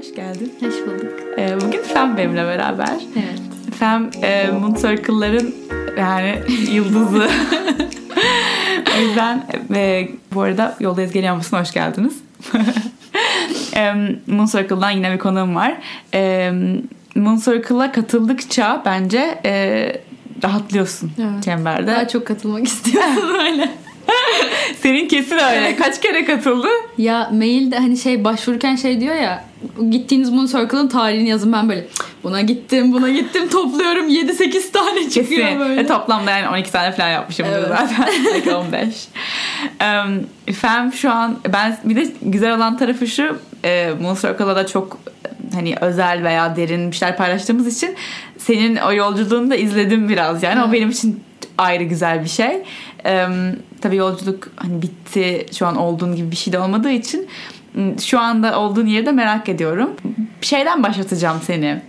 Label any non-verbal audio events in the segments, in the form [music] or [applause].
Hoş geldin. Hoş bulduk. Ee, bugün Fem benimle beraber. Evet. Fem e, Moon Circle'ların yani yıldızı. o yüzden e, bu arada Yoldayız Geliyor musun? Hoş geldiniz. [laughs] e, Moon Circle'dan yine bir konuğum var. E, Moon Circle'a katıldıkça bence e, rahatlıyorsun Evet. çemberde. Daha çok katılmak istiyorsun [laughs] öyle. [laughs] Senin kesin öyle. Kaç kere katıldı? Ya mailde hani şey başvururken şey diyor ya gittiğiniz Moon Circle'ın tarihini yazın ben böyle buna gittim buna gittim topluyorum 7-8 tane çıkıyor Kesin. böyle. E, toplamda yani 12 tane falan yapmışımdır Evet. zaten. [laughs] Belki 15. um, Fem şu an ben bir de güzel olan tarafı şu e, Moon Circle'da da çok hani özel veya derin bir şeyler paylaştığımız için senin o yolculuğunu da izledim biraz yani o Evet. benim için ayrı güzel bir şey. Um, tabii yolculuk hani bitti şu an olduğun gibi bir şey de olmadığı için şu anda olduğun yeri de merak ediyorum. Bir şeyden başlatacağım seni.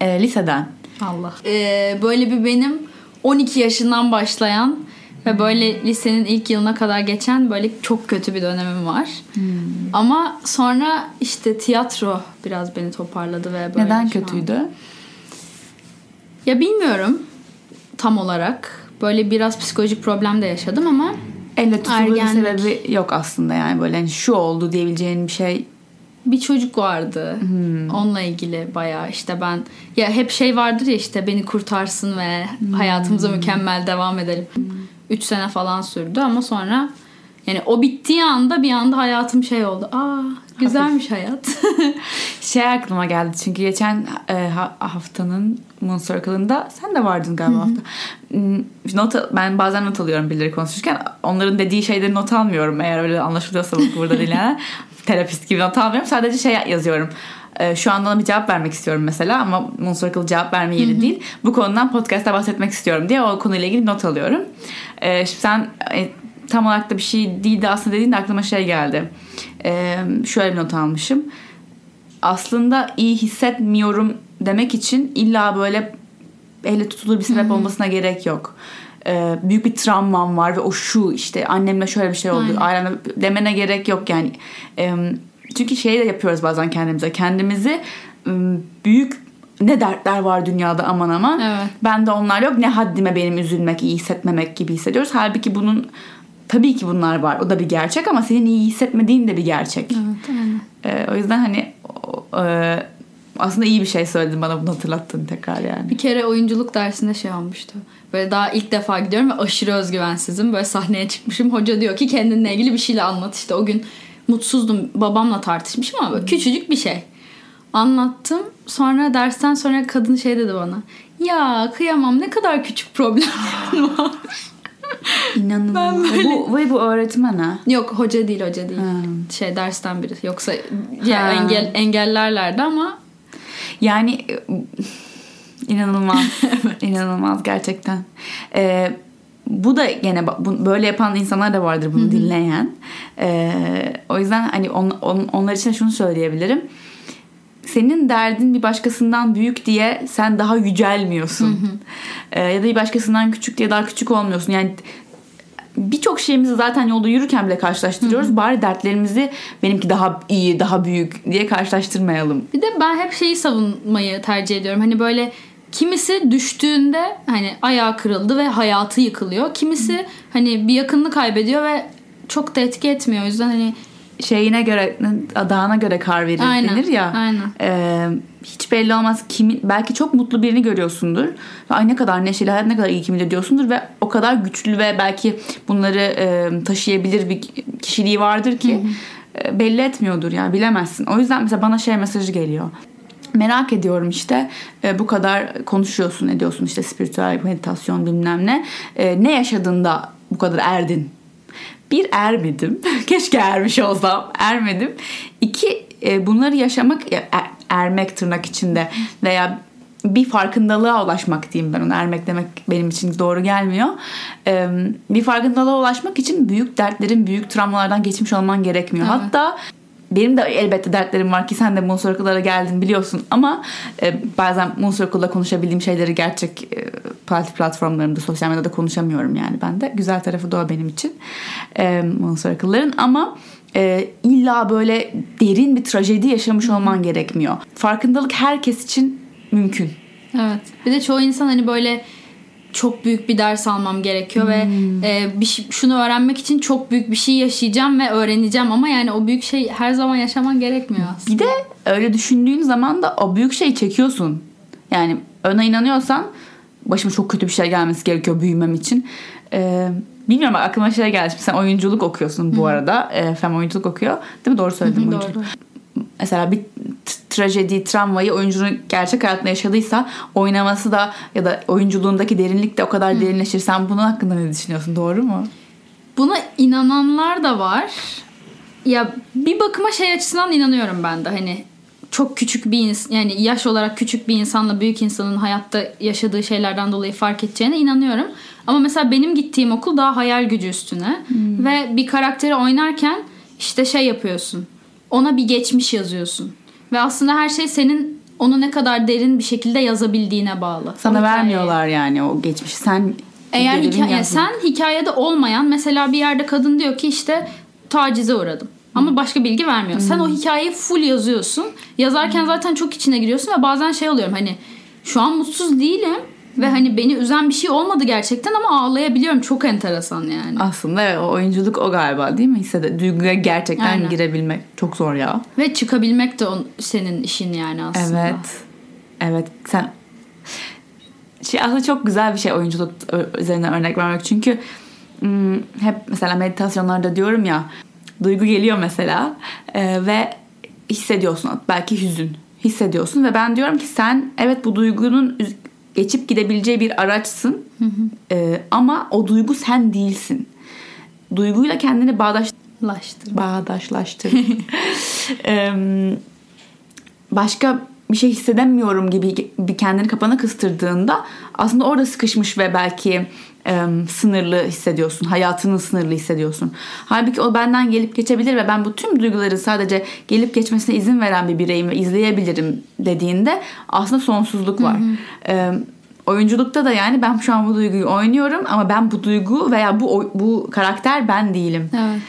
E, liseden. Allah. Ee, böyle bir benim 12 yaşından başlayan ve böyle lisenin ilk yılına kadar geçen böyle çok kötü bir dönemim var. Hmm. Ama sonra işte tiyatro biraz beni toparladı ve böyle Neden şu an- kötüydü? Ya bilmiyorum tam olarak. Böyle biraz psikolojik problem de yaşadım ama Elle tutulur bir sebebi yok aslında yani böyle hani şu oldu diyebileceğin bir şey. bir çocuk vardı. Onunla ilgili bayağı işte ben ya hep şey vardır ya işte beni kurtarsın ve hayatımıza mükemmel devam edelim. 3 sene falan sürdü ama sonra yani o bittiği anda bir anda hayatım şey oldu. Aa güzelmiş hayat. [laughs] Şey aklıma geldi çünkü geçen e, ha- haftanın Moon Circle'ında sen de vardın galiba hafta. Hmm, Not, ben bazen not alıyorum birileri konuşurken onların dediği şeyleri not almıyorum eğer öyle anlaşılıyorsa bu burada dinleyenler. [laughs] Terapist gibi not almıyorum sadece şey yazıyorum. E, şu anda ona bir cevap vermek istiyorum mesela ama Moon Circle cevap verme yeri değil. Bu konudan podcast'ta bahsetmek istiyorum diye o konuyla ilgili not alıyorum. E, şimdi sen e, tam olarak da bir şey değildi aslında dediğinde aklıma şey geldi. E, şöyle bir not almışım aslında iyi hissetmiyorum demek için illa böyle elle tutulur bir sebep olmasına gerek yok. Ee, büyük bir travmam var ve o şu işte annemle şöyle bir şey oldu. Aynen. Ailemle demene gerek yok yani. Ee, çünkü şey de yapıyoruz bazen kendimize. Kendimizi büyük ne dertler var dünyada aman aman. Evet. Ben de onlar yok. Ne haddime benim üzülmek, iyi hissetmemek gibi hissediyoruz. Halbuki bunun tabii ki bunlar var. O da bir gerçek ama senin iyi hissetmediğin de bir gerçek. evet, aynen. Ee, o yüzden hani e, aslında iyi bir şey söyledin bana bunu hatırlattın tekrar yani. Bir kere oyunculuk dersinde şey olmuştu. Böyle daha ilk defa gidiyorum ve aşırı özgüvensizim. Böyle sahneye çıkmışım. Hoca diyor ki kendinle ilgili bir şeyle anlat. İşte o gün mutsuzdum. Babamla tartışmışım ama böyle küçücük bir şey. Anlattım. Sonra dersten sonra kadın şey dedi bana. Ya kıyamam ne kadar küçük problemlerin var. [laughs] [laughs] İnanılmaz. Böyle- Bu, ve bu öğretmen ha. Yok hoca değil hoca değil. Ha. Şey dersten biri. Yoksa ya engel engellerlerdi ama Yani e, inanılmaz. [laughs] inanılmaz gerçekten. Ee, bu da gene bu- böyle yapan insanlar da vardır bunu dinleyen. Ee, o yüzden hani on, on- onlar için şunu söyleyebilirim. Senin derdin bir başkasından büyük diye sen daha yücelmiyorsun. Ee, ya da bir başkasından küçük diye daha küçük olmuyorsun. Yani birçok şeyimizi zaten yolda yürürken bile karşılaştırıyoruz. Bari dertlerimizi benimki daha iyi, daha büyük diye karşılaştırmayalım. Bir de ben hep şeyi savunmayı tercih ediyorum. Hani böyle kimisi düştüğünde hani ayağı kırıldı ve hayatı yıkılıyor. Kimisi hani bir yakınını kaybediyor ve çok da etki etmiyor. O yüzden hani şeyine göre adağına göre kar verir Aynen, denir ya. aynen. Ee, hiç belli olmaz kimin belki çok mutlu birini görüyorsundur. Ay ne kadar neşeli hayat ne kadar iyi kimin diyorsundur ve o kadar güçlü ve belki bunları e, taşıyabilir bir kişiliği vardır ki e, belli etmiyordur yani bilemezsin. O yüzden mesela bana şey mesajı geliyor. Merak ediyorum işte e, bu kadar konuşuyorsun ediyorsun işte spiritüel meditasyon bilmem ne. E, ne yaşadığında bu kadar erdin bir ermedim. [laughs] Keşke ermiş olsam. Ermedim. İki e, bunları yaşamak ya, er- ermek tırnak içinde veya bir farkındalığa ulaşmak diyeyim ben ona ermek demek benim için doğru gelmiyor. E, bir farkındalığa ulaşmak için büyük dertlerin büyük travmalardan geçmiş olman gerekmiyor. Evet. Hatta benim de elbette dertlerim var ki sen de Moon Circle'lara geldin biliyorsun ama e, bazen Moon Circle'da konuşabildiğim şeyleri gerçek e, plat- platformlarımda sosyal medyada konuşamıyorum yani ben de. Güzel tarafı da o benim için e, Moon Circle'ların ama e, illa böyle derin bir trajedi yaşamış olman gerekmiyor. Farkındalık herkes için mümkün. Evet. Bir de çoğu insan hani böyle çok büyük bir ders almam gerekiyor ve Hmm. e, bir şunu öğrenmek için çok büyük bir şey yaşayacağım ve öğreneceğim ama yani o büyük şey her zaman yaşaman gerekmiyor aslında. Bir de öyle düşündüğün zaman da o büyük şeyi çekiyorsun. Yani ona inanıyorsan başıma çok kötü bir şey gelmesi gerekiyor büyümem için. Ee, bilmiyorum aklıma şey geldi. Sen oyunculuk okuyorsun bu arada. Ee, Fem oyunculuk okuyor. Değil mi? Doğru söyledim. Doğru. oyunculuk. Mesela bir trajedi, travmayı oyuncunun gerçek hayatında yaşadıysa oynaması da ya da oyunculuğundaki derinlik de o kadar derinleşir. Sen bunun hakkında ne düşünüyorsun? Doğru mu? Buna inananlar da var. Ya bir bakıma şey açısından inanıyorum ben de hani çok küçük bir ins yani yaş olarak küçük bir insanla büyük insanın hayatta yaşadığı şeylerden dolayı fark edeceğine inanıyorum. Ama mesela benim gittiğim okul daha hayal gücü üstüne ve bir karakteri oynarken işte şey yapıyorsun. Ona bir geçmiş yazıyorsun. Ve aslında her şey senin onu ne kadar derin bir şekilde yazabildiğine bağlı. Sana O vermiyorlar yani o geçmişi. Sen Eğer hikaye, sen hikayede olmayan mesela bir yerde kadın diyor ki işte tacize uğradım. Ama başka bilgi vermiyor. Sen o hikayeyi full yazıyorsun. Yazarken zaten çok içine giriyorsun ve bazen şey oluyorum hani şu an mutsuz değilim ve hani beni üzen bir şey olmadı gerçekten ama ağlayabiliyorum. Çok enteresan yani. Aslında evet, o oyunculuk o galiba değil mi? Hissede duyguya gerçekten Aynen. girebilmek çok zor ya. Ve çıkabilmek de on, senin işin yani aslında. Evet. Evet. Sen şey aslında çok güzel bir şey oyunculuk üzerinden örnek vermek. Çünkü hep mesela meditasyonlarda diyorum ya duygu geliyor mesela e, ve hissediyorsun belki hüzün hissediyorsun ve ben diyorum ki sen evet bu duygunun geçip gidebileceği bir araçsın E, ama o duygu sen değilsin. Duyguyla kendini bağdaş Laştır. bağdaşlaştır. [laughs] Em, başka bir şey hissedemiyorum gibi bir kendini kapana kıstırdığında aslında orada sıkışmış ve belki em, sınırlı hissediyorsun. Hayatının sınırlı hissediyorsun. Halbuki o benden gelip geçebilir ve ben bu tüm duyguları sadece gelip geçmesine izin veren bir bireyim ve izleyebilirim dediğinde aslında sonsuzluk var. Em, oyunculukta da yani ben şu an bu duyguyu oynuyorum ama ben bu duygu veya bu bu karakter ben değilim. Evet.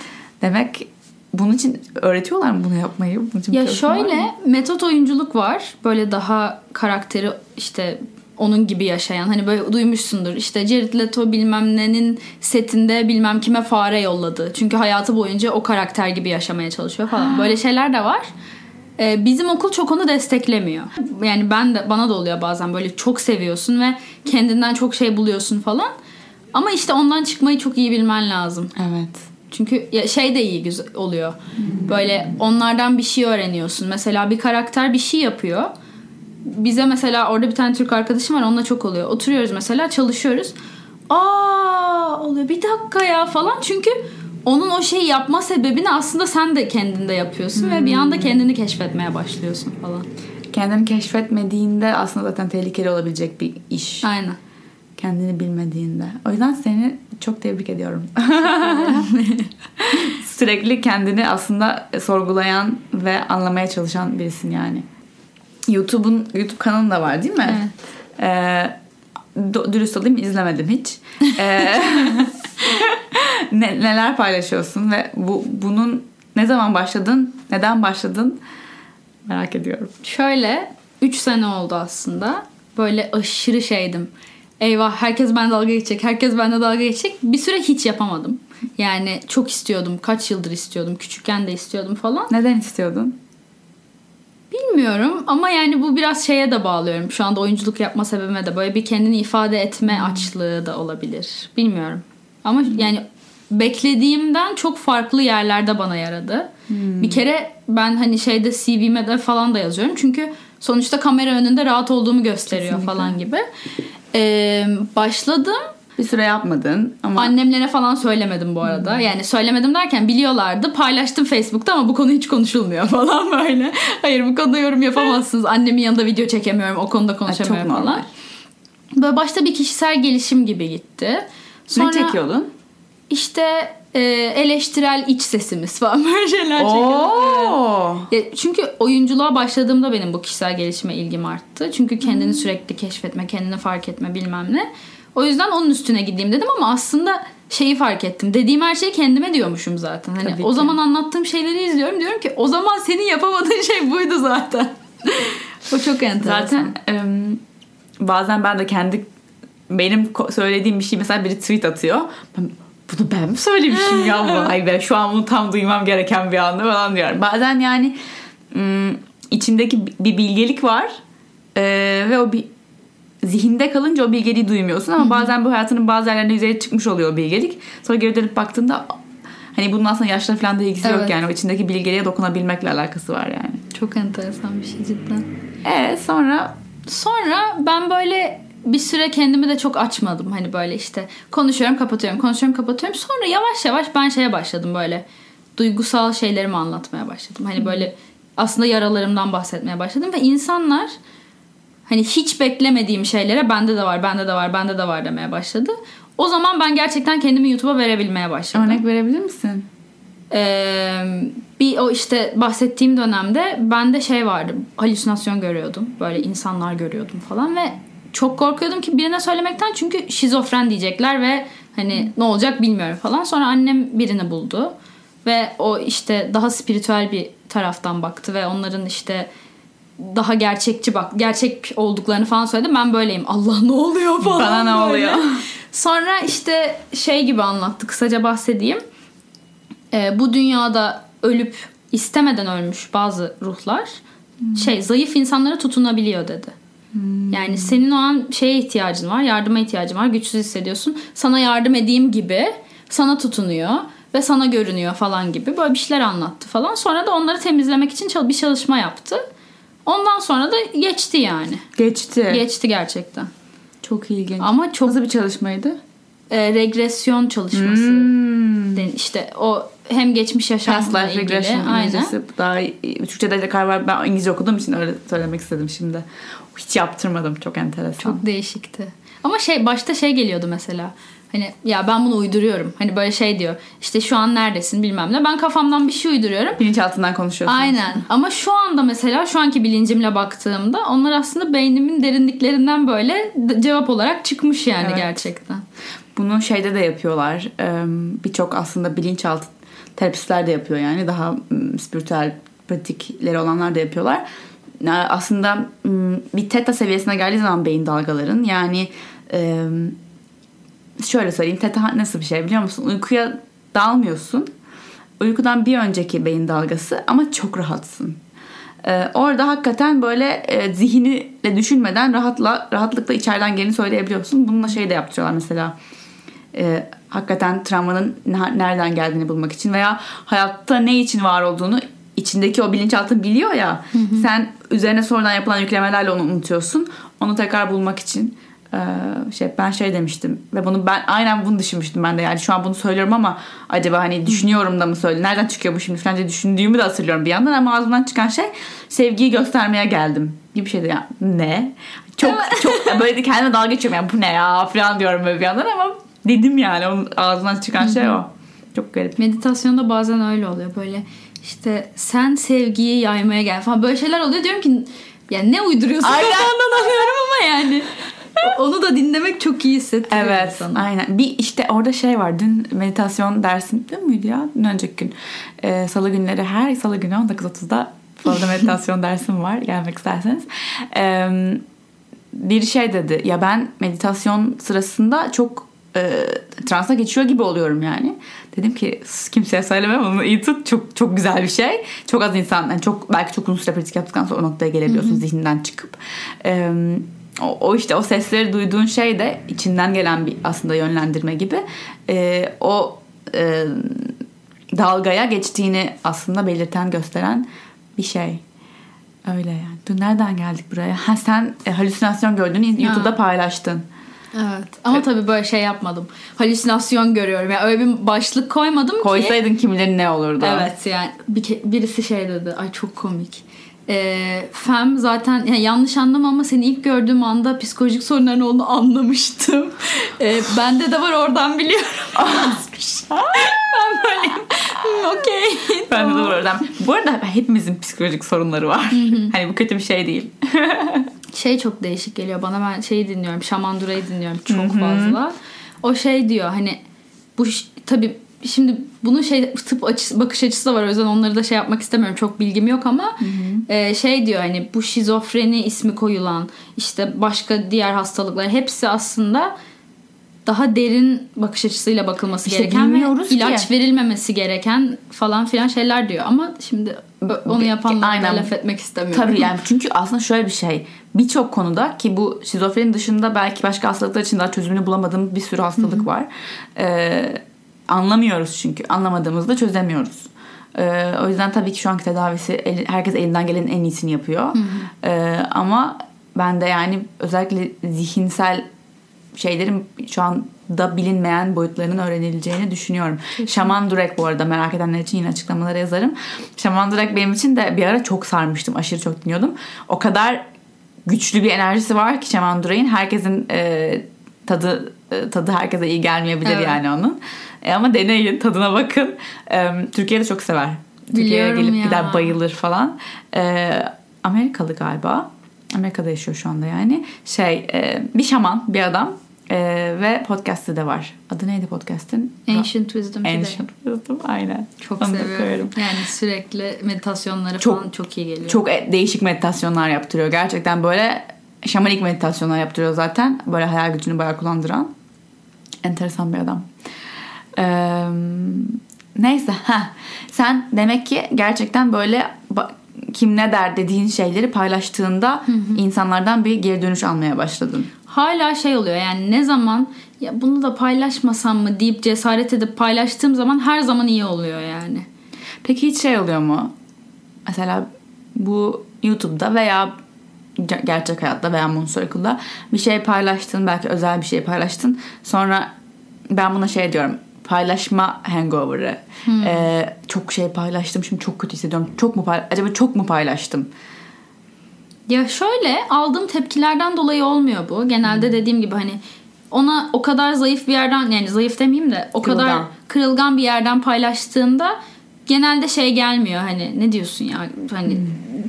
Demek bunun için öğretiyorlar mı bunu yapmayı? Bunun için Ya şöyle metot oyunculuk var. Böyle daha karakteri işte onun gibi yaşayan hani böyle duymuşsundur işte Jared Leto bilmem nenin setinde bilmem kime fare yolladı. Çünkü hayatı boyunca o karakter gibi yaşamaya çalışıyor falan. Böyle şeyler de var. Ee, bizim okul çok onu desteklemiyor. Yani ben de bana da oluyor bazen böyle çok seviyorsun ve kendinden çok şey buluyorsun falan. Ama işte ondan çıkmayı çok iyi bilmen lazım. Evet. Çünkü şey de iyi güzel oluyor. Böyle onlardan bir şey öğreniyorsun. Mesela bir karakter bir şey yapıyor. Bize mesela orada bir tane Türk arkadaşım var onunla çok oluyor. Oturuyoruz mesela çalışıyoruz. Aa oluyor bir dakika ya falan. Çünkü onun o şeyi yapma sebebini aslında sen de kendinde yapıyorsun ve bir anda kendini keşfetmeye başlıyorsun falan. Kendini keşfetmediğinde aslında zaten tehlikeli olabilecek bir iş. Aynen. Kendini bilmediğinde. O yüzden seni çok tebrik ediyorum. [laughs] Sürekli kendini aslında sorgulayan ve anlamaya çalışan birisin yani. YouTube'un YouTube kanalı da var değil mi? Evet. Ee, dürüst olayım izlemedim hiç. Ee, [laughs] ne- neler paylaşıyorsun ve bu bunun ne zaman başladın, neden başladın merak ediyorum. Şöyle 3 sene oldu aslında. Böyle aşırı şeydim. Eyvah herkes ben dalga geçecek. Herkes bende dalga geçecek. Bir süre hiç yapamadım. Yani çok istiyordum. Kaç yıldır istiyordum. Küçükken de istiyordum falan. Neden istiyordun? Bilmiyorum ama yani bu biraz şeye de bağlıyorum. Şu anda oyunculuk yapma sebebime de böyle bir kendini ifade etme açlığı da olabilir. Bilmiyorum. Ama yani beklediğimden çok farklı yerlerde bana yaradı. Bir kere ben hani şeyde CV'me de falan da yazıyorum. Çünkü sonuçta kamera önünde rahat olduğumu gösteriyor Kesinlikle. falan gibi. Ee, başladım. Bir süre yapmadın ama Annemlere falan söylemedim bu arada. Yani söylemedim derken biliyorlardı. Paylaştım Facebook'ta ama bu konu hiç konuşulmuyor [laughs] falan böyle. Hayır bu konuda yorum yapamazsınız. Annemin yanında video çekemiyorum. O konuda konuşamıyorum normal. falan. Böyle başta bir kişisel gelişim gibi gitti. Sonra ne çekiyordun? işte e, eleştirel iç sesimiz falan [laughs] böyle şeyler çekiyordum. Evet. Çünkü oyunculuğa başladığımda benim bu kişisel gelişime ilgim arttı. Çünkü kendini Hmm. sürekli keşfetme, kendini fark etme bilmem ne. O yüzden onun üstüne gideyim dedim ama aslında şeyi fark ettim. Dediğim her şeyi kendime diyormuşum zaten. Hani Tabii o ki. zaman anlattığım şeyleri izliyorum. Diyorum ki o zaman senin yapamadığın şey buydu zaten. [laughs] o çok enteresan. Zaten em, bazen ben de kendi benim söylediğim bir şey mesela biri tweet atıyor. Ben, bunu ben mi söylemişim ya? [laughs] Vay be şu an bunu tam duymam gereken bir anda falan diyorum. Bazen yani ım, içindeki bir bilgelik var Ee, ve o bir zihinde kalınca o bilgeliği duymuyorsun ama bazen bu hayatının bazı yerlerinde yüzeye çıkmış oluyor o bilgelik. Sonra geri dönüp baktığında hani bunun aslında yaşla falan da ilgisi yok Evet. yani. O içindeki bilgeliğe dokunabilmekle alakası var yani. Çok enteresan bir şey cidden. Evet sonra Sonra ben böyle bir süre kendimi de çok açmadım. Hani böyle işte konuşuyorum kapatıyorum konuşuyorum kapatıyorum. Sonra yavaş yavaş ben şeye başladım böyle duygusal şeylerimi anlatmaya başladım. Hani böyle aslında yaralarımdan bahsetmeye başladım. Ve insanlar hani hiç beklemediğim şeylere bende de var bende de var bende de var demeye başladı. O zaman ben gerçekten kendimi YouTube'a verebilmeye başladım. örnek verebilir misin? Ee, bir o işte bahsettiğim dönemde bende şey vardı. Halüsinasyon görüyordum. Böyle insanlar görüyordum falan ve çok korkuyordum ki birine söylemekten çünkü şizofren diyecekler ve hani ne olacak bilmiyorum falan. Sonra annem birini buldu ve o işte daha spiritüel bir taraftan baktı ve onların işte daha gerçekçi bak gerçek olduklarını falan söyledi. Ben böyleyim. [laughs] Allah ne oluyor falan. Bana ne böyle. oluyor? [laughs] Sonra işte şey gibi anlattı. Kısaca bahsedeyim. Ee, bu dünyada ölüp istemeden ölmüş bazı ruhlar şey zayıf insanlara tutunabiliyor dedi. Yani senin o an şeye ihtiyacın var, yardıma ihtiyacın var, güçsüz hissediyorsun. Sana yardım edeyim gibi sana tutunuyor ve sana görünüyor falan gibi böyle bir şeyler anlattı falan. Sonra da onları temizlemek için bir çalışma yaptı. Ondan sonra da geçti yani. Geçti. Geçti gerçekten. Çok ilginç. Ama çok Nasıl bir çalışmaydı? e, regresyon çalışması. Hmm. İşte o hem geçmiş yaşamla ilgili. regression Aynen. Daha. Türkçe'de de var. Ben İngilizce okuduğum için öyle söylemek istedim şimdi. Hiç yaptırmadım. Çok enteresan. Çok değişikti. Ama şey başta şey geliyordu mesela. Hani ya ben bunu uyduruyorum. Hani böyle şey diyor. İşte şu an neredesin bilmem ne. Ben kafamdan bir şey uyduruyorum. Bilinçaltından konuşuyorsun. Aynen. Ama şu anda mesela şu anki bilincimle baktığımda onlar aslında beynimin derinliklerinden böyle cevap olarak çıkmış yani Evet. gerçekten. Bunu şeyde de yapıyorlar. Birçok aslında bilinçaltı terapistler de yapıyor yani. Daha spiritüel pratikleri olanlar da yapıyorlar. Aslında bir teta seviyesine geldiği zaman beyin dalgaların yani şöyle söyleyeyim teta nasıl bir şey biliyor musun? Uykuya dalmıyorsun. Uykudan bir önceki beyin dalgası ama çok rahatsın. Ee, orada hakikaten böyle e, zihni de düşünmeden rahatla rahatlıkla içeriden geleni söyleyebiliyorsun. Bununla şey de yaptırıyorlar mesela. Ee, hakikaten travmanın ne- nereden geldiğini bulmak için veya hayatta ne için var olduğunu içindeki o bilinçaltı biliyor ya. Sen üzerine sonradan yapılan yüklemelerle onu unutuyorsun. Onu tekrar bulmak için e, şey ben şey demiştim ve bunu ben aynen bunu düşünmüştüm ben de. Yani şu an bunu söylüyorum ama acaba hani düşünüyorum da mı söyle nereden çıkıyor bu şimdi diye düşündüğümü de hatırlıyorum bir yandan ama ağzımdan çıkan şey sevgiyi göstermeye geldim gibi bir şeydi. Ya ne? Çok çok böyle kendime dalga geçiyorum. Yani bu ne ya falan diyorum böyle bir yandan ama dedim yani onun ağzından çıkan şey o. Çok garip. Meditasyonda bazen öyle oluyor. Böyle işte sen sevgiyi yaymaya gel falan. Böyle şeyler oluyor. Diyorum ki ya ne uyduruyorsun? Aynen. kafandan alıyorum ama yani onu da dinlemek çok iyi hissettiriyor Evet insana. aynen. Bir işte orada şey var. Dün meditasyon dersim dün müydü ya? Dün önceki gün. Ee, salı günleri her salı günü 19.30'da Florida meditasyon [laughs] dersim var. Gelmek isterseniz. Ee, bir şey dedi. Ya ben meditasyon sırasında çok e, transa geçiyor gibi oluyorum yani. Dedim ki "Sus, kimseye söyleme bunu iyi tut. Çok çok güzel bir şey. Çok az insan yani çok belki çok uzun süre pratik yaptıktan sonra o noktaya gelebiliyorsun zihninden çıkıp. Ee, o, o işte o sesleri duyduğun şey de içinden gelen bir aslında yönlendirme gibi. Ee, o e, dalgaya geçtiğini aslında belirten gösteren bir şey. Öyle yani. Dün nereden geldik buraya? Ha sen e, halüsinasyon gördüğünü YouTube'da paylaştın. Evet. Ama tabii böyle şey yapmadım. Halüsinasyon görüyorum. Yani öyle bir başlık koymadım ki. Koysaydın kim bilir ne olurdu. Evet yani bir birisi şey dedi. Ay çok komik. Ee, Fem zaten yani yanlış anlama ama seni ilk gördüğüm anda psikolojik sorunların olduğunu anlamıştım. [laughs] Ee, bende de var oradan biliyorum. [laughs] ben böyleyim. "Hmm, Okey. Ben de tamam." doğru. Bu arada hepimizin psikolojik sorunları var. [laughs] hani bu kötü bir şey değil. Şey çok değişik geliyor bana. Ben şeyi dinliyorum. Şaman Dura'yı dinliyorum çok fazla. O şey diyor hani bu tabii şimdi bunun şey tıp açısı, bakış açısı da var o yüzden onları da şey yapmak istemiyorum çok bilgim yok ama e, şey diyor hani bu şizofreni ismi koyulan işte başka diğer hastalıklar hepsi aslında daha derin bakış açısıyla bakılması İşte gereken ve bilmiyoruz ki. ilaç verilmemesi gereken falan filan şeyler diyor ama şimdi onu yapanlara da laf etmek istemiyorum. Tabii yani [laughs] çünkü aslında şöyle bir şey. Birçok konuda ki bu şizofreni dışında belki başka hastalıklar için daha çözümünü bulamadığım bir sürü hastalık var. Ee, anlamıyoruz çünkü. Anlamadığımızda çözemiyoruz. Ee, o yüzden tabii ki şu anki tedavisi el- herkes elinden gelenin en iyisini yapıyor. Ee, ama ben de yani özellikle zihinsel şeylerin şu anda bilinmeyen boyutlarının öğrenileceğini düşünüyorum. Şaman Durek bu arada merak edenler için yine açıklamalara yazarım. Şaman Durek benim için de bir ara çok sarmıştım. Aşırı çok dinliyordum. O kadar güçlü bir enerjisi var ki Şaman Durek'in. Herkesin e, tadı e, tadı herkese iyi gelmeyebilir Evet. yani onun. E, ama deneyin tadına bakın. E, Türkiye'de çok sever. Türkiye'ye gelip ya. gider bayılır falan. E, Amerikalı galiba. Amerika'da yaşıyor şu anda yani. Şey e, bir şaman bir adam e, ve podcast'ı da var. Adı neydi podcast'ın? Ancient Wisdom Today. Ancient Wisdom aynen. Çok Onu seviyorum. Yani sürekli meditasyonları Çok- falan çok iyi geliyor. Çok e- değişik meditasyonlar yaptırıyor. Gerçekten böyle şamanik meditasyonlar yaptırıyor zaten. Böyle hayal gücünü bayağı kullandıran. Enteresan bir adam. Ee, neyse. Heh. Sen demek ki gerçekten böyle kim ne der dediğin şeyleri paylaştığında insanlardan bir geri dönüş almaya başladın. Hala şey oluyor yani ne zaman ya bunu da paylaşmasam mı deyip cesaret edip paylaştığım zaman her zaman iyi oluyor yani. Peki hiç şey oluyor mu? Mesela bu YouTube'da veya gerçek hayatta veya Moon Circle'da bir şey paylaştın. Belki özel bir şey paylaştın. Sonra ben buna şey diyorum. Paylaşma hangover'ı. Ee, çok şey paylaştım. Şimdi çok kötü hissediyorum. Çok mu Acaba çok mu paylaştım? Ya şöyle aldığım tepkilerden dolayı olmuyor bu. Genelde dediğim gibi hani ona o kadar zayıf bir yerden yani zayıf demeyeyim de o kadar Kırılgan. kırılgan bir yerden paylaştığında genelde şey gelmiyor hani ne diyorsun ya hani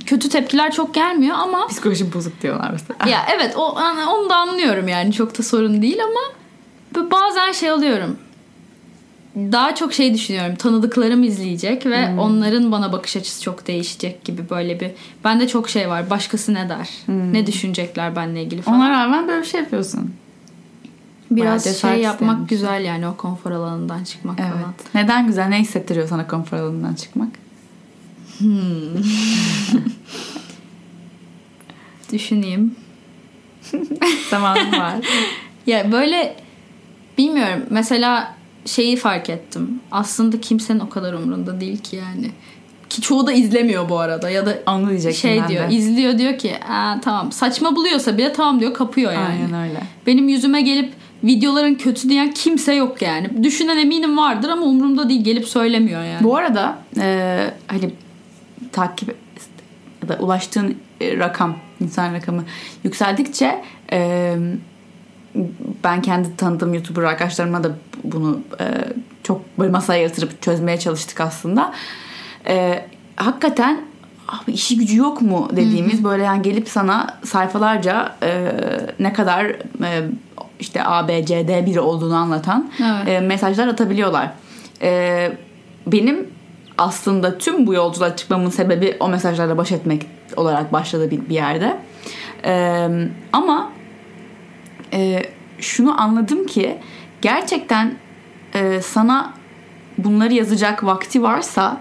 kötü tepkiler çok gelmiyor ama Psikolojim bozuk diyorlar mesela. ya evet o onu da anlıyorum yani çok da sorun değil ama bazen şey alıyorum. Daha çok şey düşünüyorum. Tanıdıklarım izleyecek ve onların bana bakış açısı çok değişecek gibi böyle bir. Bende çok şey var. Başkası ne der? Ne düşünecekler benimle ilgili falan. Ona rağmen böyle bir şey yapıyorsun. Bayağı Biraz cesaret şey yapmak istemiş. güzel yani o konfor alanından çıkmak Evet. falan. Neden güzel? Ne hissettiriyor sana konfor alanından çıkmak? [laughs] Düşüneyim. [laughs] Zamanım var. [laughs] Ya böyle bilmiyorum. Mesela şeyi fark ettim. Aslında kimsenin o kadar umurunda değil ki yani. Ki çoğu da izlemiyor bu arada ya da diyecektim şey diyor de. izliyor diyor ki Aa, tamam saçma buluyorsa bile tamam diyor kapıyor yani. Aynen öyle. Benim yüzüme gelip videoların kötü diyen kimse yok yani. Düşünen eminim vardır ama umurumda değil gelip söylemiyor yani. Bu arada e, hani takip ya da ulaştığın e, rakam, insan rakamı yükseldikçe e, ben kendi tanıdığım YouTuber arkadaşlarıma da bunu e, çok böyle masaya yatırıp çözmeye çalıştık aslında. E, hakikaten abi işi gücü yok mu dediğimiz böyle yani gelip sana sayfalarca e, ne kadar e, işte A, B, C, D biri olduğunu anlatan Evet. e, mesajlar atabiliyorlar. E, benim aslında tüm bu yolculuğa çıkmamın sebebi o mesajlarla baş etmek olarak başladı bir, bir yerde. E, ama e, şunu anladım ki gerçekten e, sana bunları yazacak vakti varsa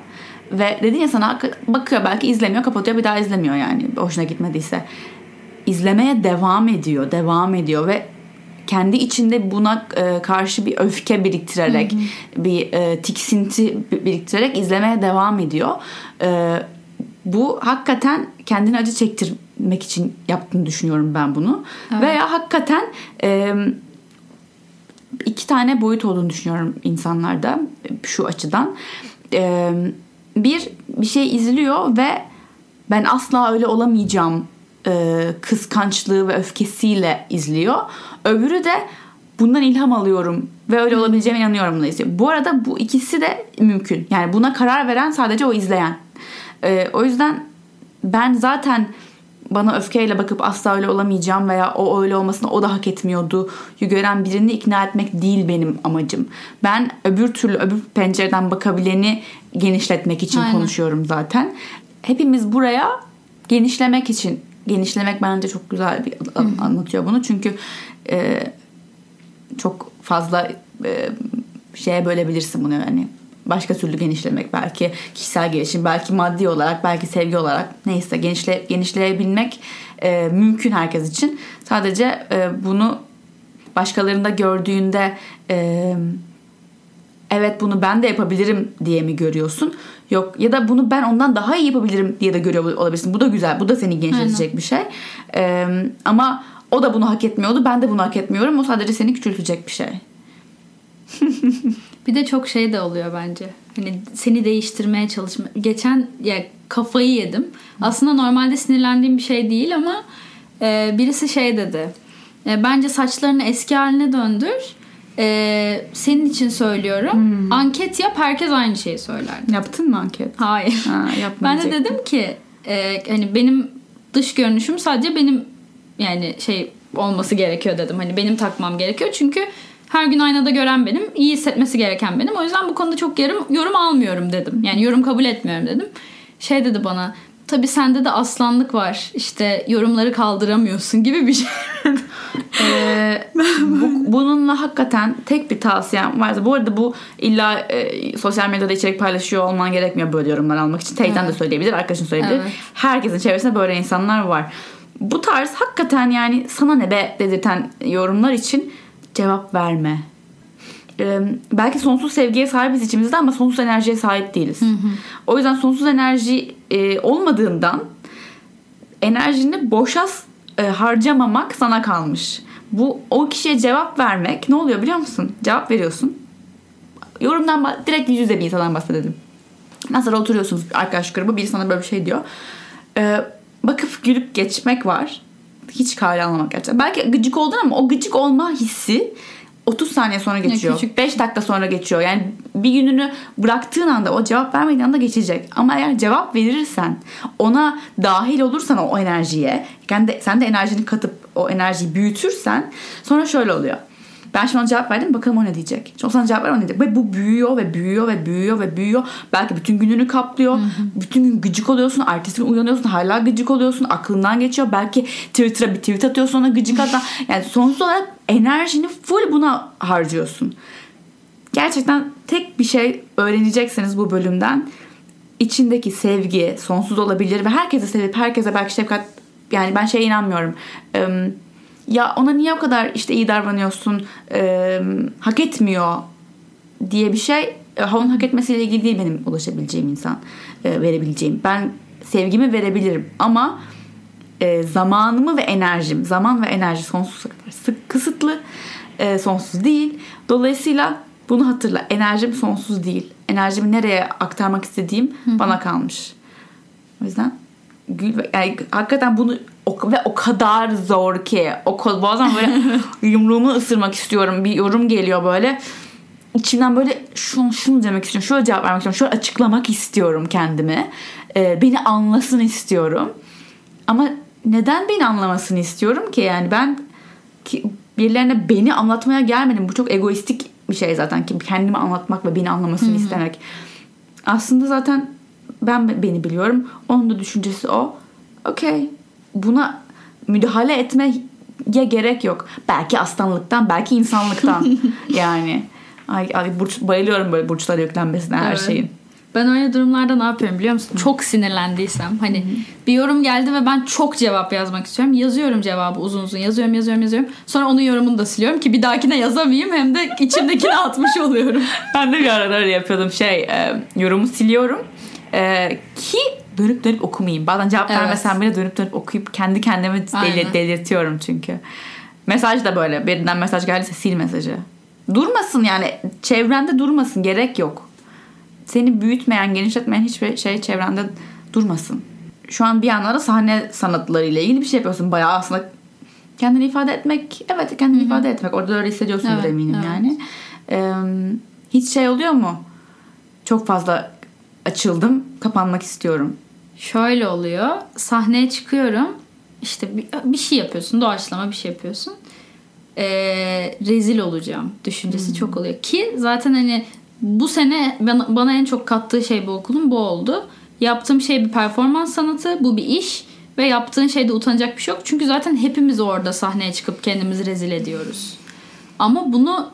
ve dedin ya sana bakıyor belki izlemiyor kapatıyor bir daha izlemiyor yani hoşuna gitmediyse izlemeye devam ediyor devam ediyor ve kendi içinde buna e, karşı bir öfke biriktirerek bir e, tiksinti biriktirerek izlemeye devam ediyor. E, bu hakikaten kendini acı çektirmek için yaptığını düşünüyorum ben bunu. Veya hakikaten e, iki tane boyut olduğunu düşünüyorum insanlarda şu açıdan. E, bir bir şey izliyor ve ben asla öyle olamayacağım e, kıskançlığı ve öfkesiyle izliyor. Öbürü de bundan ilham alıyorum ve öyle olabileceğime inanıyorum da izliyor. Bu arada bu ikisi de mümkün. Yani buna karar veren sadece o izleyen. E, o yüzden ben zaten bana öfkeyle bakıp asla öyle olamayacağım veya o öyle olmasını o da hak etmiyordu gören birini ikna etmek değil benim amacım. Ben öbür türlü öbür pencereden bakabileni genişletmek için Aynen. konuşuyorum zaten. Hepimiz buraya genişlemek için genişlemek bence çok güzel bir anlatıyor bunu. Çünkü e, çok fazla e, şeye bölebilirsin bunu yani. Başka türlü genişlemek belki kişisel gelişim belki maddi olarak belki sevgi olarak. Neyse genişle, genişleyebilmek e, mümkün herkes için. Sadece e, bunu başkalarında gördüğünde e, evet bunu ben de yapabilirim diye mi görüyorsun yok ya da bunu ben ondan daha iyi yapabilirim diye de görüyor olabilirsin bu da güzel bu da seni genişletecek Aynen. bir şey e, ama o da bunu hak etmiyordu ben de bunu hak etmiyorum o sadece seni küçültecek bir şey bir de çok şey de oluyor bence. Hani seni değiştirmeye çalışma. Geçen ya kafayı yedim. Aslında normalde sinirlendiğim bir şey değil ama e, birisi şey dedi. E, bence saçlarını eski haline döndür. E, senin için söylüyorum. Hmm. Anket yap herkes aynı şeyi söyler. Yaptın mı anket? Hayır. Ha, ben de dedim ki e, hani benim dış görünüşüm sadece benim yani şey olması gerekiyor dedim. Hani benim takmam gerekiyor. Çünkü her gün aynada gören benim. iyi hissetmesi gereken benim. O yüzden bu konuda çok yorum, yorum almıyorum dedim. Yani yorum kabul etmiyorum dedim. Şey dedi bana tabii sende de aslanlık var. İşte yorumları kaldıramıyorsun gibi bir şey. [laughs] ee, bu, bununla hakikaten tek bir tavsiyem vardı. Bu arada bu illa e, sosyal medyada içerik paylaşıyor olman gerekmiyor böyle yorumlar almak için. Teyzen evet. de söyleyebilir, arkadaşın söyleyebilir. Evet. Herkesin çevresinde böyle insanlar var. Bu tarz hakikaten yani sana ne be dedirten yorumlar için cevap verme. Ee, belki sonsuz sevgiye sahibiz içimizde ama sonsuz enerjiye sahip değiliz. Hı hı. O yüzden sonsuz enerji e, olmadığından enerjini boşa e, harcamamak sana kalmış. Bu o kişiye cevap vermek ne oluyor biliyor musun? Cevap veriyorsun. Yorumdan direkt yüz yüze bir insandan bahsedelim. Mesela oturuyorsunuz arkadaş grubu biri sana böyle bir şey diyor. Ee, bakıp gülüp geçmek var hiç kale almamak gerçekten. Belki gıcık oldun ama o gıcık olma hissi 30 saniye sonra geçiyor. Küçük. 5 dakika sonra geçiyor. Yani bir gününü bıraktığın anda o cevap vermediğin anda geçecek. Ama eğer cevap verirsen ona dahil olursan o enerjiye kendi, sen de enerjini katıp o enerjiyi büyütürsen sonra şöyle oluyor. Ben şimdi ona cevap verdim bakalım o ne diyecek. Şimdi o sana cevap ver o ne diyecek. Ve bu büyüyor ve büyüyor ve büyüyor ve büyüyor. Belki bütün gününü kaplıyor. Hı hı. Bütün gün gıcık oluyorsun. Ertesi gün uyanıyorsun hala gıcık oluyorsun. Aklından geçiyor. Belki Twitter'a bir tweet atıyorsun ona gıcık atan. [laughs] Yani sonsuz olarak enerjini full buna harcıyorsun. Gerçekten tek bir şey öğreneceksiniz bu bölümden. İçindeki sevgi sonsuz olabilir ve herkese sevip herkese belki şefkat yani ben şeye inanmıyorum. Ee, ya ona niye o kadar işte iyi davranıyorsun e, hak etmiyor diye bir şey e, onun hak etmesiyle ilgili değil benim ulaşabileceğim insan e, verebileceğim. Ben sevgimi verebilirim ama e, zamanımı ve enerjim zaman ve enerji sonsuz kadar sık kısıtlı e, sonsuz değil. Dolayısıyla bunu hatırla enerjim sonsuz değil. Enerjimi nereye aktarmak istediğim Hı-hı. bana kalmış. O yüzden gül yani hakikaten bunu o, ve o kadar zor ki o bazen böyle [laughs] yumruğumu ısırmak istiyorum bir yorum geliyor böyle. İçimden böyle şunu şunu demek istiyorum şöyle cevap vermek istiyorum şöyle açıklamak istiyorum kendimi. Ee, beni anlasın istiyorum. Ama neden beni anlamasını istiyorum ki? Yani ben ki birilerine beni anlatmaya gelmedim. Bu çok egoistik bir şey zaten ki kendimi anlatmak ve beni anlamasını Hı-hı. istemek. Aslında zaten ben beni biliyorum onun da düşüncesi o okey buna müdahale etmeye gerek yok. Belki aslanlıktan, belki insanlıktan. [laughs] yani ay, ay burç, bayılıyorum böyle burçlara yüklenmesine her evet. şeyin. Ben öyle durumlarda ne yapıyorum biliyor musun? Çok sinirlendiysem hani bir yorum geldi ve ben çok cevap yazmak istiyorum. Yazıyorum cevabı uzun uzun yazıyorum yazıyorum yazıyorum. Sonra onun yorumunu da siliyorum ki bir dahakine yazamayayım hem de içimdekini [laughs] atmış oluyorum. ben de bir aralar yapıyordum şey e, yorumu siliyorum. E, ki dönüp dönüp okumayayım. Bazen cevap evet. vermesem bile dönüp dönüp okuyup kendi kendime delir, delirtiyorum çünkü. Mesaj da böyle. Birinden mesaj geldiyse sil mesajı. Durmasın yani. Çevrende durmasın. Gerek yok. Seni büyütmeyen, genişletmeyen hiçbir şey çevrende durmasın. Şu an bir yandan da sahne sanatlarıyla ilgili bir şey yapıyorsun. Bayağı aslında kendini ifade etmek. Evet kendini Hı-hı. ifade etmek. Orada öyle hissediyorsundur evet, eminim evet. yani. Ee, hiç şey oluyor mu? Çok fazla açıldım. Kapanmak istiyorum Şöyle oluyor. Sahneye çıkıyorum. işte bir, bir şey yapıyorsun doğaçlama bir şey yapıyorsun Ee, rezil olacağım düşüncesi çok oluyor ki zaten hani bu sene bana, bana en çok kattığı şey bu okulun bu oldu yaptığım şey bir performans sanatı bu bir iş ve yaptığın şeyde utanacak bir şey yok çünkü zaten hepimiz orada sahneye çıkıp kendimizi rezil ediyoruz ama bunu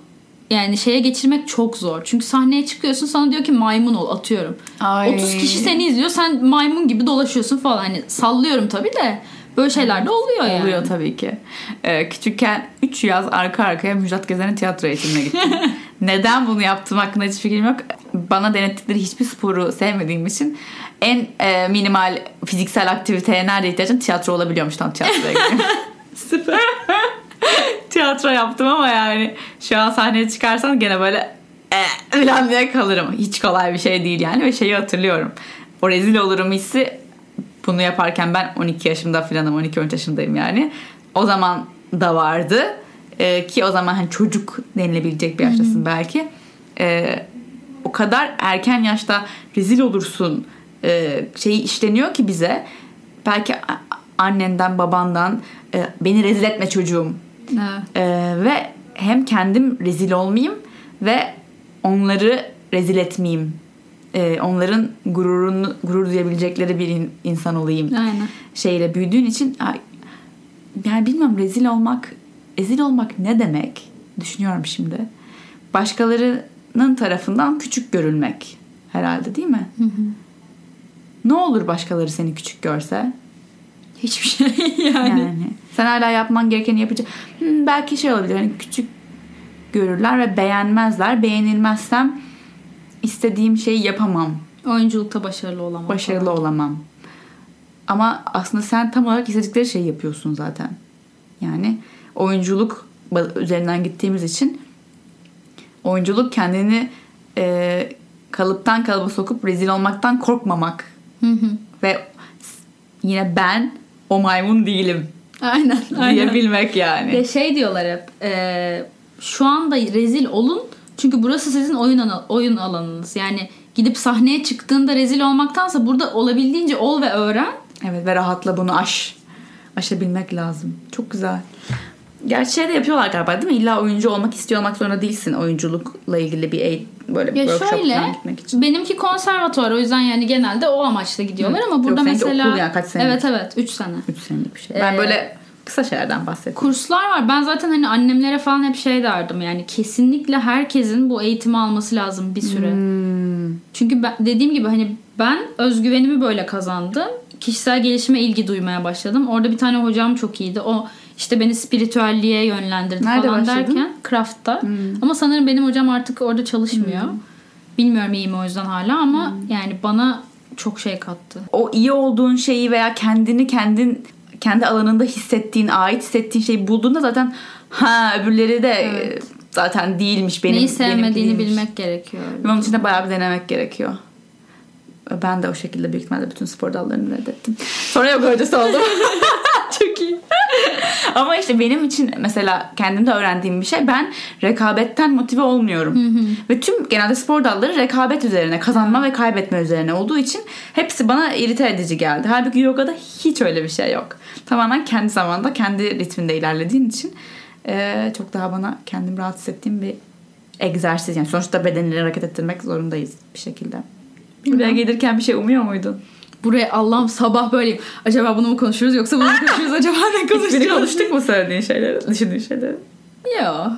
yani şeye geçirmek çok zor. Çünkü sahneye çıkıyorsun sana diyor ki maymun ol atıyorum. Ay. 30 kişi seni izliyor sen maymun gibi dolaşıyorsun falan. Hani sallıyorum tabii de böyle şeyler de oluyor yani. Oluyor tabii ki. Ee, küçükken 3 yaz arka arkaya Müjdat Gezen'in tiyatro eğitimine gittim. [laughs] Neden bunu yaptığım hakkında hiç fikrim yok. Bana denettikleri hiçbir sporu sevmediğim için en e, minimal fiziksel aktiviteye nerede ihtiyacın tiyatro olabiliyormuş tam tiyatroya [laughs] gidiyorum. [laughs] Süper. Tiyatro yaptım ama yani şu an sahneye çıkarsam gene böyle e, falan diye kalırım. Hiç kolay bir şey değil yani ve şeyi hatırlıyorum. O rezil olurum hissi bunu yaparken ben 12 yaşımda falanım 12-13 yaşındayım yani. O zaman da vardı. E, ki o zaman hani çocuk denilebilecek bir yaştasın belki. E, o kadar erken yaşta rezil olursun e, şeyi işleniyor ki bize. Belki annenden babandan e, beni rezil etme çocuğum Evet. ee, ve hem kendim rezil olmayayım ve onları rezil etmeyeyim. Ee, onların gururunu gurur duyabilecekleri bir in- insan olayım. Aynen. Şeyle büyüdüğün için ay, yani bilmem rezil olmak, ezil olmak ne demek düşünüyorum şimdi. Başkalarının tarafından küçük görülmek herhalde değil mi? Ne olur başkaları seni küçük görse? Hiçbir şey [laughs] yani. Yani sen hala yapman gerekeni yapacak. Hmm, belki şey olabilir hani küçük görürler ve beğenmezler. Beğenilmezsem istediğim şeyi yapamam. Oyunculukta başarılı olamam. Başarılı falan. olamam. Ama aslında sen tam olarak istedikleri şeyi yapıyorsun zaten. Yani oyunculuk üzerinden gittiğimiz için oyunculuk kendini e, kalıptan kalıba sokup rezil olmaktan korkmamak. Hı hı. Ve yine ben o maymun değilim Aynen. aynen. diyebilmek yani. Ve şey diyorlar hep e, şu anda rezil olun çünkü burası sizin oyun oyun alanınız. Yani gidip sahneye çıktığında rezil olmaktansa burada olabildiğince ol ve öğren. Evet ve rahatla bunu aş. Aşabilmek lazım. Çok güzel. Gerçi şey de yapıyorlar galiba değil mi? İlla oyuncu olmak istiyor olmak zorunda değilsin oyunculukla ilgili bir eğit böyle Ya workshop şöyle gitmek için. benimki konservatuvar o yüzden yani genelde o amaçla gidiyorlar Hı. ama Yok, burada seninki mesela okul yani, kaç senelik? Evet evet 3 sene. 3 senelik bir şey. Ben Ee, böyle kısa şeylerden bahsettim. Kurslar var. Ben zaten hani annemlere falan hep şey derdim yani kesinlikle herkesin bu eğitimi alması lazım bir süre. Hmm. Çünkü ben, dediğim gibi hani ben özgüvenimi böyle kazandım. Kişisel gelişime ilgi duymaya başladım. Orada bir tane hocam çok iyiydi. O işte beni spiritüelliğe yönlendirdi Nerede falan başladın? derken Craft'ta. Ama sanırım benim hocam artık orada çalışmıyor. Bilmiyorum iyi mi o yüzden hala ama yani bana çok şey kattı. O iyi olduğun şeyi veya kendini kendin kendi alanında hissettiğin, ait hissettiğin şeyi bulduğunda zaten ha öbürleri de e, zaten değilmiş benim Neyi sevmediğini değilmiş. bilmek gerekiyor. Ve onun için de bayağı bir denemek gerekiyor. Ben de o şekilde büyük ihtimalle bütün spor dallarını reddettim. Sonra yoga hocası oldum. [laughs] Çok iyi. Ama işte benim için mesela kendimde öğrendiğim bir şey ben rekabetten motive olmuyorum. Ve tüm genelde spor dalları rekabet üzerine, kazanma ve kaybetme üzerine olduğu için hepsi bana irite edici geldi. Halbuki yogada hiç öyle bir şey yok. Tamamen kendi zamanda, kendi ritminde ilerlediğin için eee, çok daha bana kendim rahat hissettiğim bir egzersiz. Yani sonuçta bedenleri hareket ettirmek zorundayız bir şekilde. Buraya gelirken bir şey umuyor muydun? Buraya Allah'ım sabah böyleyim. Acaba bunu mu konuşuyoruz yoksa bunu mu konuşuyoruz? Acaba ne Hiçbiri konuşacağız? konuştuk mu söylediğin şeyleri, düşündüğün şeyleri? Yok. [laughs]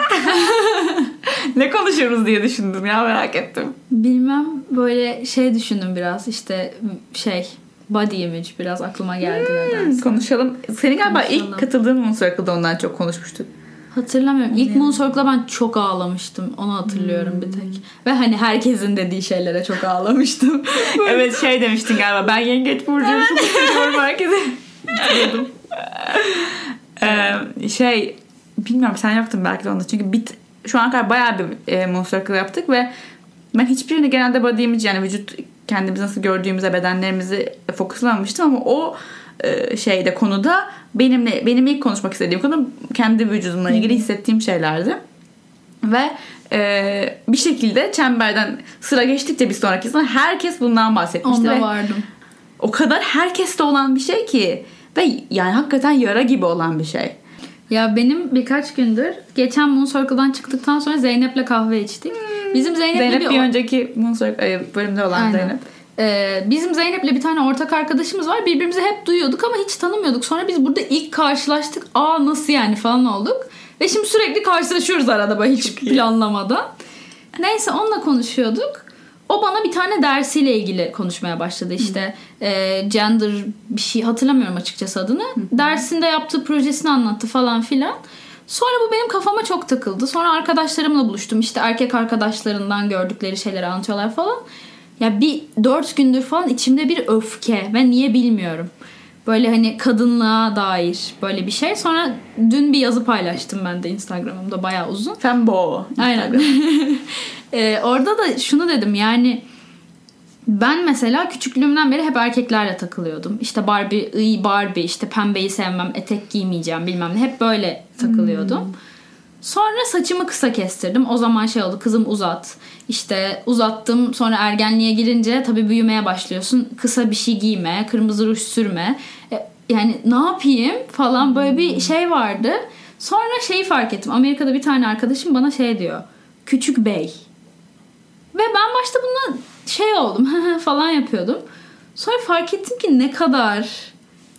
Ne konuşuyoruz diye düşündüm ya merak ettim. Bilmem böyle şey düşündüm biraz işte şey body image biraz aklıma geldi nedense. Konuşalım. Senin galiba Konuşalım. ilk katıldığın Moon Circle'da ondan çok konuşmuştuk. Hatırlamıyorum. İlk Moon Circle'da ben çok ağlamıştım. Onu hatırlıyorum bir tek. Ve hani herkesin dediği şeylere çok ağlamıştım. [laughs] [laughs] evet şey demiştin galiba ben yengeç burcuyum çok seviyorum [laughs] herkese. Ee, şey bilmiyorum sen yoktun belki de onda çünkü bit şu an kadar bayağı bir e, Moon Circle yaptık ve ben hiçbirini genelde body image yani vücut kendimizi nasıl gördüğümüze bedenlerimizi fokuslamamıştım ama o şeyde konuda benimle benim ilk konuşmak istediğim konu kendi vücudumla ilgili hissettiğim şeylerdi. Ve e, bir şekilde çemberden sıra geçtikçe bir sonraki sene herkes bundan bahsetmişti. Onda ve vardım. o kadar herkeste olan bir şey ki Ve yani hakikaten yara gibi olan bir şey. Ya benim birkaç gündür geçen Moon Circle'dan çıktıktan sonra Zeynep'le kahve içtik. Bizim Zeynep'le Zeynep bir, bir önceki Moonstruck e, bölümde olan Aynen. Zeynep. Ee, bizim Zeynep'le bir tane ortak arkadaşımız var. Birbirimizi hep duyuyorduk ama hiç tanımıyorduk. Sonra biz burada ilk karşılaştık. Aa nasıl yani falan olduk. Ve şimdi sürekli karşılaşıyoruz arada böyle hiç planlamadan. Neyse onunla konuşuyorduk. O bana bir tane dersiyle ilgili konuşmaya başladı işte. Ee, gender bir şey hatırlamıyorum açıkçası adını. Dersinde yaptığı projesini anlattı falan filan. Sonra bu benim kafama çok takıldı. Sonra arkadaşlarımla buluştum. İşte erkek arkadaşlarından gördükleri şeyleri anlatıyorlar falan. Ya bir dört gündür falan içimde bir öfke ve niye bilmiyorum. Böyle hani kadınlığa dair böyle bir şey. Sonra dün bir yazı paylaştım ben de Instagram'ımda bayağı uzun. Fembo. Aynen. [laughs] Ee, orada da şunu dedim yani ben mesela küçüklüğümden beri hep erkeklerle takılıyordum. İşte Barbie, iyi Barbie, işte pembeyi sevmem, etek giymeyeceğim bilmem ne. Hep böyle takılıyordum. Sonra saçımı kısa kestirdim. O zaman şey oldu kızım uzat. İşte uzattım sonra ergenliğe girince tabii büyümeye başlıyorsun. Kısa bir şey giyme, kırmızı ruj sürme. E, yani ne yapayım falan böyle bir şey vardı. Sonra şeyi fark ettim. Amerika'da bir tane arkadaşım bana şey diyor. Küçük bey. Ve ben başta bununla şey oldum [laughs] falan yapıyordum. Sonra fark ettim ki ne kadar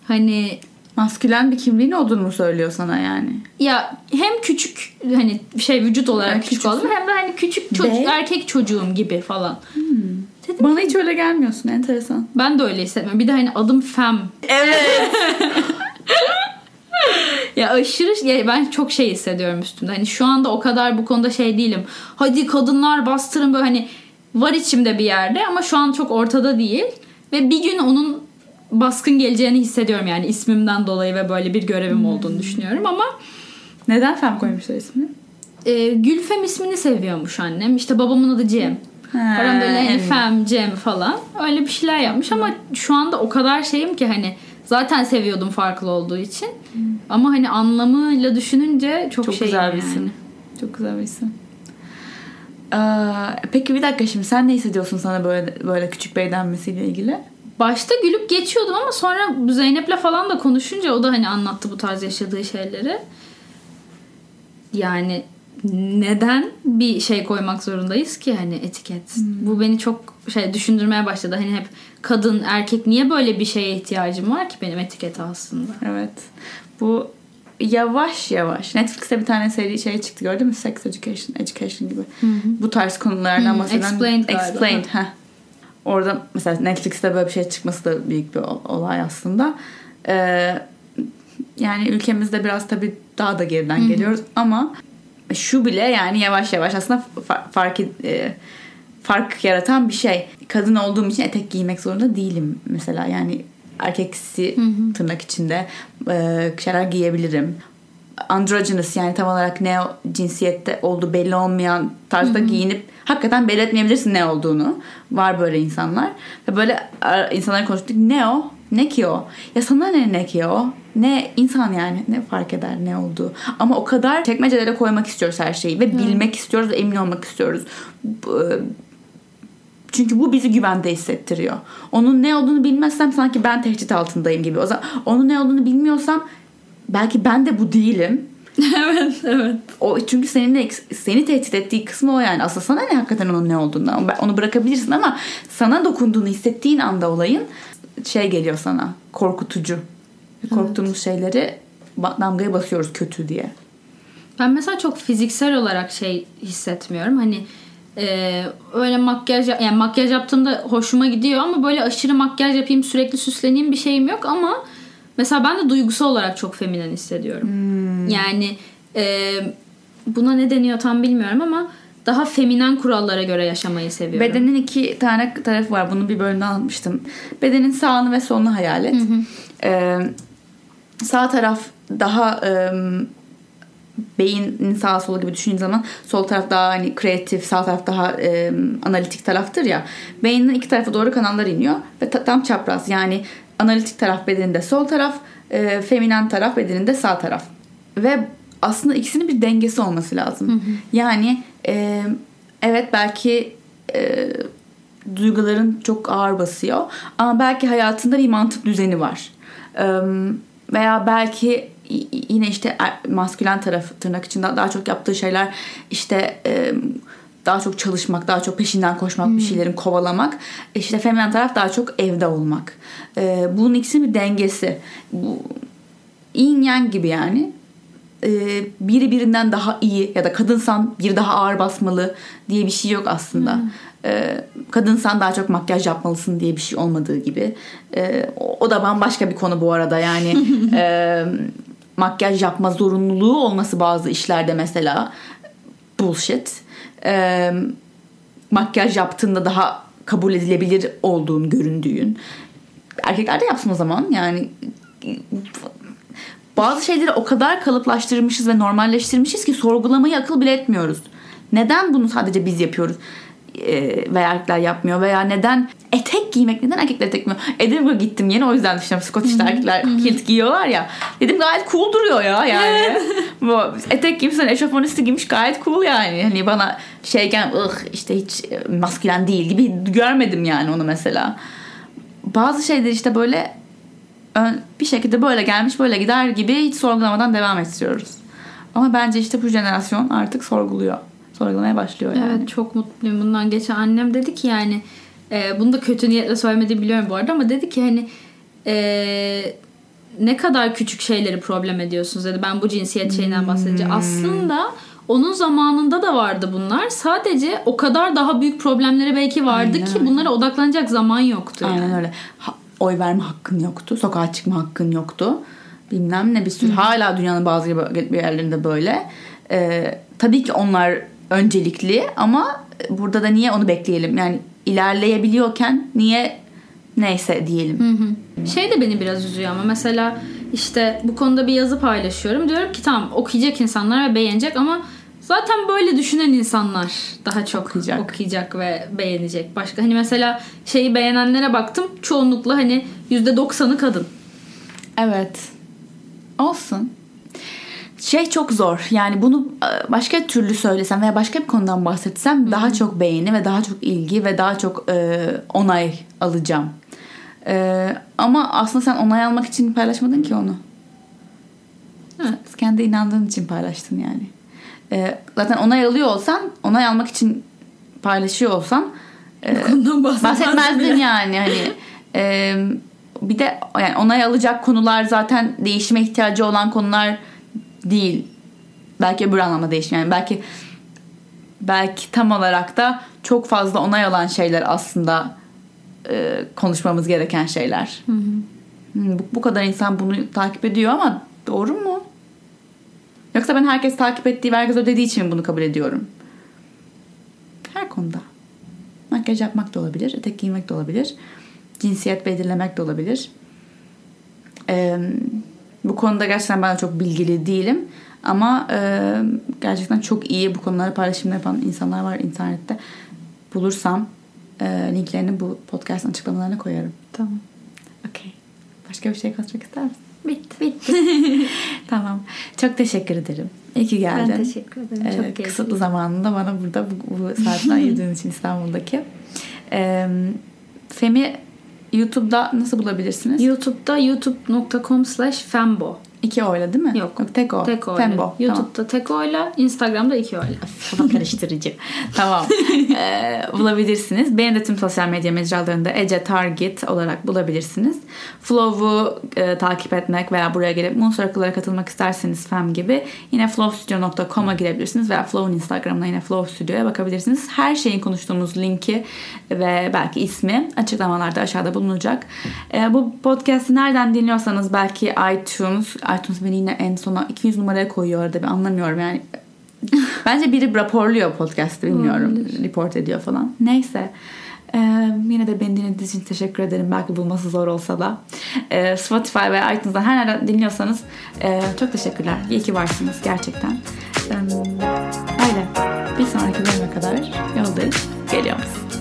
hani Maskülen bir kimliğin olduğunu mu söylüyor sana yani? ya hem küçük hani şey vücut olarak Yani küçük küçüksün. oldum hem de hani küçük çocuk, erkek çocuğum gibi falan. Dedim Bana hiç öyle gelmiyorsun. Enteresan. ben de öyle hissetmiyorum. Bir de hani adım Fem. Evet. [laughs] Ya aşırı ya ben çok şey hissediyorum üstümde. Hani şu anda o kadar bu konuda şey değilim. Hadi kadınlar bastırın böyle hani var içimde bir yerde ama şu an çok ortada değil. Ve bir gün onun baskın geleceğini hissediyorum yani ismimden dolayı ve böyle bir görevim olduğunu düşünüyorum ama Neden Fem koymuşlar ismini? e, Gülfem ismini seviyormuş annem. İşte babamın adı Cem. Falan böyle hani. Fem, Cem falan. Öyle bir şeyler yapmış ama şu anda o kadar şeyim ki hani zaten seviyordum farklı olduğu için. Ama hani anlamıyla düşününce çok, Çok şey güzel bir yani. isim. Çok güzel bir isim. Ee, peki bir dakika şimdi sen ne hissediyorsun sana böyle böyle küçük bey denmesiyle ilgili? Başta gülüp geçiyordum ama sonra Zeynep'le falan da konuşunca o da hani anlattı bu tarz yaşadığı şeyleri. Yani neden bir şey koymak zorundayız ki hani etiket? Bu beni çok şey düşündürmeye başladı. Hani hep kadın, erkek niye böyle bir şeye ihtiyacım var ki benim etikete aslında? Evet. Bu yavaş yavaş. Netflix'te bir tane seri şey çıktı gördün mü? Sex Education, Education gibi. Bu tarz konulardan Hı, bahseden. Explained. Explained. heh. Orada mesela Netflix'te böyle bir şey çıkması da büyük bir ol- olay aslında. Ee, yani ülkemizde biraz tabii daha da geriden geliyoruz ama şu bile yani yavaş yavaş aslında fa- fark e, fark yaratan bir şey. Kadın olduğum için etek giymek zorunda değilim mesela. Yani erkeksi tırnak içinde e, şeyler giyebilirim. Androgynous yani tam olarak ne cinsiyette olduğu belli olmayan tarzda giyinip hakikaten belli etmeyebilirsin ne olduğunu. Var böyle insanlar. Ve böyle e, insanlar konuştuk. Ne o? Ne ki o? Ya sana ne ne ki o? Ne insan yani ne fark eder ne olduğu. Ama o kadar çekmecelere koymak istiyoruz her şeyi ve bilmek istiyoruz ve emin olmak istiyoruz. Bu- çünkü bu bizi güvende hissettiriyor. Onun ne olduğunu bilmezsem sanki ben tehdit altındayım gibi. O zaman onun ne olduğunu bilmiyorsam belki ben de bu değilim. [laughs] evet, evet. O çünkü seninle seni tehdit ettiği kısmı o yani. Aslında sana ne hakikaten onun ne olduğundan. Onu bırakabilirsin ama sana dokunduğunu hissettiğin anda olayın şey geliyor sana. Korkutucu. Korktuğumuz şeyleri damgaya basıyoruz kötü diye. Ben mesela çok fiziksel olarak şey hissetmiyorum. Hani e, öyle makyaj yani makyaj yaptığımda hoşuma gidiyor ama böyle aşırı makyaj yapayım sürekli süsleneyim bir şeyim yok ama mesela ben de duygusal olarak çok feminen hissediyorum. Yani e, buna ne deniyor tam bilmiyorum ama daha feminen kurallara göre yaşamayı seviyorum. Bedenin iki tane tarafı var. Bunu bir bölümde anlatmıştım. Bedenin sağını ve solunu hayal et. Ee, sağ taraf daha e, beynin sağ solu gibi düşündüğün zaman sol taraf daha hani kreatif, sağ taraf daha e, analitik taraftır ya. Beynin iki tarafa doğru kanallar iniyor ve ta- tam çapraz. Yani analitik taraf bedeninde sol taraf, e, feminen taraf bedeninde sağ taraf. Ve aslında ikisinin bir dengesi olması lazım. Yani e, evet belki e, duyguların çok ağır basıyor ama belki hayatında bir mantık düzeni var. E, veya belki yine işte er, maskülen tarafı tırnak içinde daha çok yaptığı şeyler işte daha çok çalışmak, daha çok peşinden koşmak, hmm. bir şeylerin kovalamak. İşte feminen taraf daha çok evde olmak. Bunun ikisinin bir dengesi. Bu yin yang gibi yani. Biri birinden daha iyi ya da kadınsan bir daha ağır basmalı diye bir şey yok aslında. Hmm e, kadınsan daha çok makyaj yapmalısın diye bir şey olmadığı gibi. E, o, da bambaşka bir konu bu arada yani [laughs] e, makyaj yapma zorunluluğu olması bazı işlerde mesela bullshit. E, makyaj yaptığında daha kabul edilebilir olduğun göründüğün. Erkekler de yapsın o zaman yani bazı şeyleri o kadar kalıplaştırmışız ve normalleştirmişiz ki sorgulamayı akıl bile etmiyoruz. Neden bunu sadece biz yapıyoruz? e, veya erkekler yapmıyor veya neden etek giymek neden erkekler etek giymiyor? Edinburgh'a gittim yeni o yüzden düşünüyorum Scottish'te erkekler kilt giyiyorlar ya. Dedim gayet cool duruyor ya yani. Bu etek giymişsen eşofman üstü giymiş gayet cool yani. Hani bana şeyken ıh işte hiç maskülen değil gibi görmedim yani onu mesela. Bazı şeyler işte böyle bir şekilde böyle gelmiş böyle gider gibi hiç sorgulamadan devam ettiriyoruz. Ama bence işte bu jenerasyon artık sorguluyor sorgulamaya başlıyor yani. Evet çok mutluyum bundan. Geçen annem dedi ki yani e, bunu da kötü niyetle söylemediğimi biliyorum bu arada ama dedi ki hani e, ne kadar küçük şeyleri problem ediyorsunuz dedi. Ben bu cinsiyet şeyinden bahsedince. Hmm. Aslında onun zamanında da vardı bunlar. Sadece o kadar daha büyük problemleri belki vardı Aynen ki öyle. bunlara odaklanacak zaman yoktu. Aynen yani. öyle. Ha, oy verme hakkın yoktu. Sokağa çıkma hakkın yoktu. Bilmem ne bir sürü. Hı. Hala dünyanın bazı yerlerinde böyle. Ee, tabii ki onlar öncelikli ama burada da niye onu bekleyelim? Yani ilerleyebiliyorken niye neyse diyelim. Hı hı. Şey de beni biraz üzüyor ama mesela işte bu konuda bir yazı paylaşıyorum. Diyorum ki tamam okuyacak insanlar ve beğenecek ama zaten böyle düşünen insanlar daha çok okuyacak, okuyacak ve beğenecek. Başka hani mesela şeyi beğenenlere baktım. Çoğunlukla hani %90'ı kadın. Evet. Olsun şey çok zor. Yani bunu e, başka türlü söylesem veya başka bir konudan bahsetsem Hı-hı. daha çok beğeni ve daha çok ilgi ve daha çok e, onay alacağım. E, ama aslında sen onay almak için paylaşmadın ki onu. Evet. Kendi inandığın için paylaştın yani. E, zaten onay alıyor olsan, onay almak için paylaşıyor olsan e, bahsetmezdin yani. Hani [laughs] e, bir de yani onay alacak konular zaten değişime ihtiyacı olan konular değil. Belki öbür anlamda değişmiyor. Yani belki belki tam olarak da çok fazla onay alan şeyler aslında e, konuşmamız gereken şeyler. Hı hı. Hmm, bu, bu kadar insan bunu takip ediyor ama doğru mu? Yoksa ben herkes takip ettiği ve herkes ödediği için bunu kabul ediyorum? Her konuda. Makyaj yapmak da olabilir, etek giymek de olabilir. Cinsiyet belirlemek de olabilir. Eee bu konuda gerçekten ben çok bilgili değilim. Ama e, gerçekten çok iyi bu konuları paylaşım yapan insanlar var internette. Bulursam e, linklerini bu podcast'ın açıklamalarına koyarım. Tamam. Okey. Başka bir şey katmak ister misin? Bitti. Bitti. [laughs] tamam. Çok teşekkür ederim. İyi ki geldin. Ben teşekkür ederim. Çok ee, Kısıtlı zamanında bana burada bu, bu saatten [laughs] ayırdığın için İstanbul'daki. Ee, Femi YouTube'da nasıl bulabilirsiniz? YouTube'da youtube.com slash fembo. İki oyla değil mi? Yok. Yok tek o. Tek oyla. Fembo. YouTube'da tamam. tek oyla, Instagram'da iki oyla. [laughs] Kafa karıştırıcı. tamam. [laughs] Ee, bulabilirsiniz. Beni de tüm sosyal medya mecralarında Ece Target olarak bulabilirsiniz. Flow'u e, takip etmek veya buraya gelip Moon Circle'lara katılmak isterseniz Fem gibi yine flowstudio.com'a girebilirsiniz veya Flow'un Instagram'ına yine Flow Studio'ya bakabilirsiniz. Her şeyin konuştuğumuz linki ve belki ismi açıklamalarda aşağıda bulunacak. E, bu podcast'i nereden dinliyorsanız belki iTunes, iTunes beni yine en sona 200 numaraya koyuyor orada bir anlamıyorum yani. [laughs] Bence biri raporluyor podcast'ı bilmiyorum. Report ediyor falan. Neyse. Ee, yine de beni dinlediğiniz için teşekkür ederim. Belki bulması zor olsa da. Ee, Spotify ve iTunes'dan her nereden dinliyorsanız e, çok teşekkürler. İyi ki varsınız gerçekten. Ee, öyle. Bir sonraki bölüme kadar yoldayız. Geliyoruz.